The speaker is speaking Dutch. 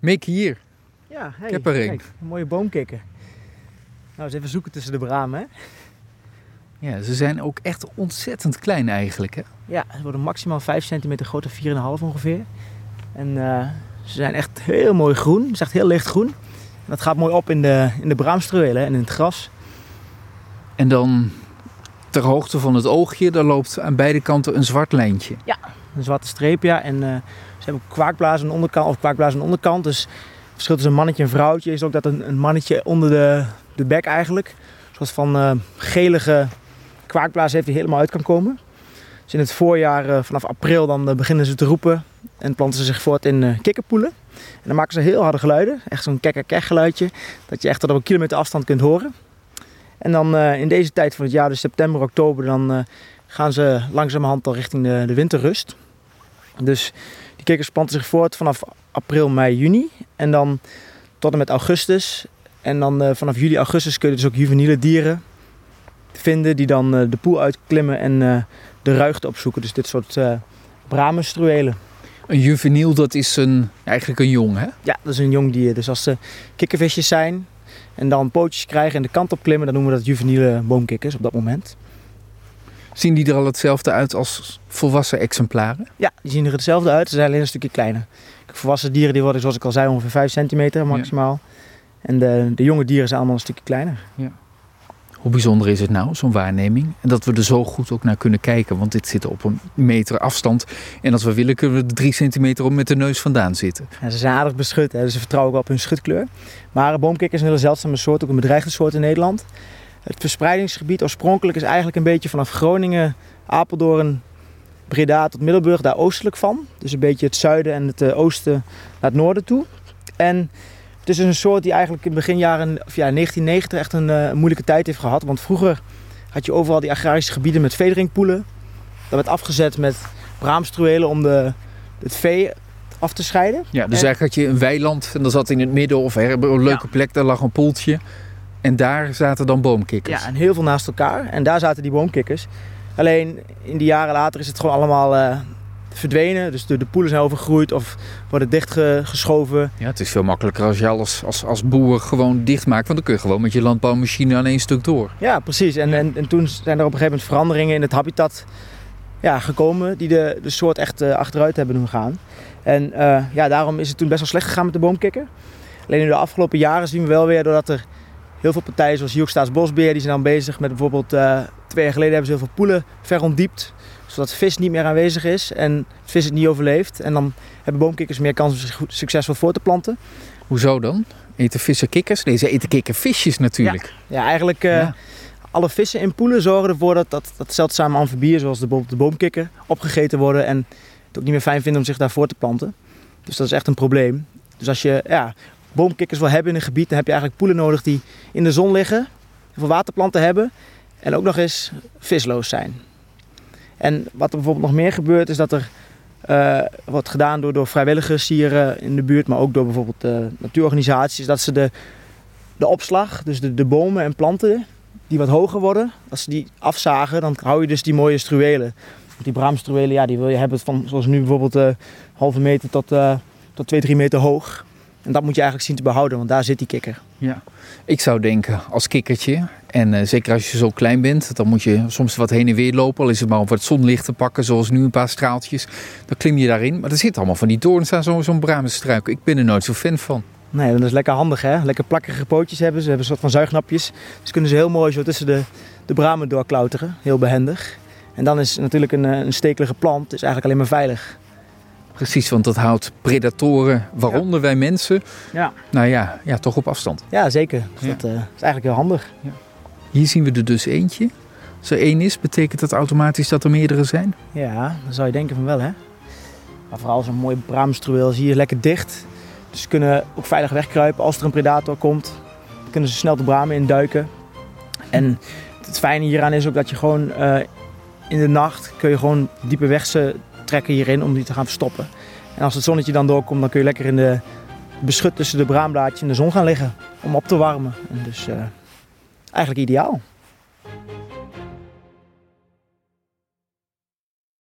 Mickey hier. Ja, hey, Ik heb er een. mooie boomkikker. Nou, eens even zoeken tussen de bramen, hè? Ja, ze zijn ook echt ontzettend klein eigenlijk. Hè? Ja, ze worden maximaal 5 centimeter groot of 4,5 ongeveer. En eh, ze zijn echt heel mooi groen. Het is echt heel licht groen. En dat gaat mooi op in de, in de braamstruwelen en in het gras. En dan ter hoogte van het oogje, daar loopt aan beide kanten een zwart lijntje. Een zwarte streep, ja. En eh, ze hebben ook kwaakblazen aan de onderkant, of kwaakblazen aan de onderkant. Dus het verschil tussen een mannetje en vrouwtje is ook dat een, een mannetje onder de, de bek eigenlijk, een soort van eh, gelige kwaakblazen heeft die helemaal uit kan komen. Dus in het voorjaar, eh, vanaf april, dan beginnen ze te roepen en planten ze zich voort in kikkerpoelen. En dan maken ze heel harde geluiden, echt zo'n kekker geluidje, dat je echt tot op een kilometer afstand kunt horen. En dan in deze tijd van het jaar, dus september, oktober, dan gaan ze langzamerhand al richting de, de winterrust. Dus die kikkers planten zich voort vanaf april, mei, juni. En dan tot en met augustus. En dan eh, vanaf juli, augustus kun je dus ook juveniele dieren vinden die dan eh, de poel uitklimmen en eh, de ruigte opzoeken. Dus dit soort uh, bramenstruelen. Een juveniel, dat is een, eigenlijk een jong, hè? Ja, dat is een jong dier. Dus als ze kikkervisjes zijn en dan pootjes krijgen en de kant op klimmen, dan noemen we dat juveniele boomkikkers op dat moment. Zien die er al hetzelfde uit als volwassen exemplaren? Ja, die zien er hetzelfde uit. Ze zijn alleen een stukje kleiner. Volwassen dieren die worden, zoals ik al zei, ongeveer 5 centimeter maximaal. En de, de jonge dieren zijn allemaal een stukje kleiner. Hoe bijzonder is het nou, zo'n waarneming? En dat we er zo goed ook naar kunnen kijken, want dit zit op een meter afstand. En als we willen, kunnen we er drie centimeter op met de neus vandaan zitten. En ze zijn aardig beschut, hè, dus ze vertrouwen ook op hun schutkleur. Maar boomkikkers is een hele zeldzame soort, ook een bedreigde soort in Nederland. Het verspreidingsgebied oorspronkelijk is eigenlijk een beetje vanaf Groningen, Apeldoorn, Breda tot Middelburg, daar oostelijk van. Dus een beetje het zuiden en het oosten naar het noorden toe. En het is dus een soort die eigenlijk in begin jaren of ja, 1990 echt een uh, moeilijke tijd heeft gehad. Want vroeger had je overal die agrarische gebieden met vederingpoelen. Dat werd afgezet met braamstruelen om de, het vee af te scheiden. Ja, dus en... eigenlijk had je een weiland en dan zat in het midden of een leuke ja. plek, daar lag een poeltje. En daar zaten dan boomkikkers. Ja, en heel veel naast elkaar. En daar zaten die boomkikkers. Alleen in die jaren later is het gewoon allemaal uh, verdwenen. Dus de, de, poelen zijn overgroeid of worden dichtgeschoven. Ja, het is veel makkelijker als je alles als, als boer gewoon dicht maakt. Want dan kun je gewoon met je landbouwmachine aan één stuk door. Ja, precies. En, en, en toen zijn er op een gegeven moment veranderingen in het habitat ja, gekomen die de, de soort echt uh, achteruit hebben doen gaan. En uh, ja, daarom is het toen best wel slecht gegaan met de boomkikker. Alleen in de afgelopen jaren zien we wel weer doordat er heel veel partijen zoals Hielkstaats Bosbeheer, die zijn dan bezig met bijvoorbeeld uh, twee jaar geleden hebben ze heel veel poelen veronddiept. Zodat vis niet meer aanwezig is en vis het niet overleeft. En dan hebben boomkikkers meer kans om zich goed, succesvol voor te planten. Hoezo dan? Eten vissen kikkers? Nee, ze eten kikkervisjes natuurlijk. Ja, ja eigenlijk uh, ja. alle vissen in poelen zorgen ervoor dat, dat, dat zeldzame amfibieën zoals de, de boomkikker opgegeten worden. En het ook niet meer fijn vinden om zich daarvoor te planten. Dus dat is echt een probleem. Dus als je ja, boomkikkers wil hebben in een gebied, dan heb je eigenlijk poelen nodig die in de zon liggen, veel waterplanten hebben en ook nog eens visloos zijn. En wat er bijvoorbeeld nog meer gebeurt, is dat er uh, wordt gedaan door, door vrijwilligers hier uh, in de buurt, maar ook door bijvoorbeeld uh, natuurorganisaties, dat ze de, de opslag, dus de, de bomen en planten die wat hoger worden, als ze die afzagen, dan hou je dus die mooie struwelen. Die braamstruwelen, ja, die wil je hebben van, zoals nu bijvoorbeeld halve meter tot, tot 2, 3 meter hoog. En dat moet je eigenlijk zien te behouden, want daar zit die kikker. Ja. Ik zou denken, als kikkertje, en uh, zeker als je zo klein bent, dan moet je soms wat heen en weer lopen. Al is het maar om wat zonlicht te pakken, zoals nu een paar straaltjes. Dan klim je daarin. Maar er zit allemaal van die doorns aan zo'n zo bramenstruik. Ik ben er nooit zo fan van. Nee, dat is lekker handig hè. Lekker plakkige pootjes hebben ze. Ze hebben een soort van zuignapjes. Dus kunnen ze heel mooi zo tussen de, de bramen doorklauteren. Heel behendig. En dan is natuurlijk een, een stekelige plant is eigenlijk alleen maar veilig. Precies, want dat houdt predatoren, waaronder ja. wij mensen, ja. nou ja, ja, toch op afstand. Ja, zeker. Dus ja. dat uh, is eigenlijk heel handig. Ja. Hier zien we er dus eentje. Als er één is, betekent dat automatisch dat er meerdere zijn? Ja, dan zou je denken van wel, hè. Maar vooral zo'n mooi braamstruweel is hier lekker dicht. Dus ze kunnen ook veilig wegkruipen als er een predator komt. Dan kunnen ze snel de bramen induiken. En het fijne hieraan is ook dat je gewoon uh, in de nacht kun je gewoon diepe wegse trekken hierin om die te gaan verstoppen. En als het zonnetje dan doorkomt, dan kun je lekker in de beschut tussen de braamblaadjes in de zon gaan liggen om op te warmen. En dus uh, eigenlijk ideaal.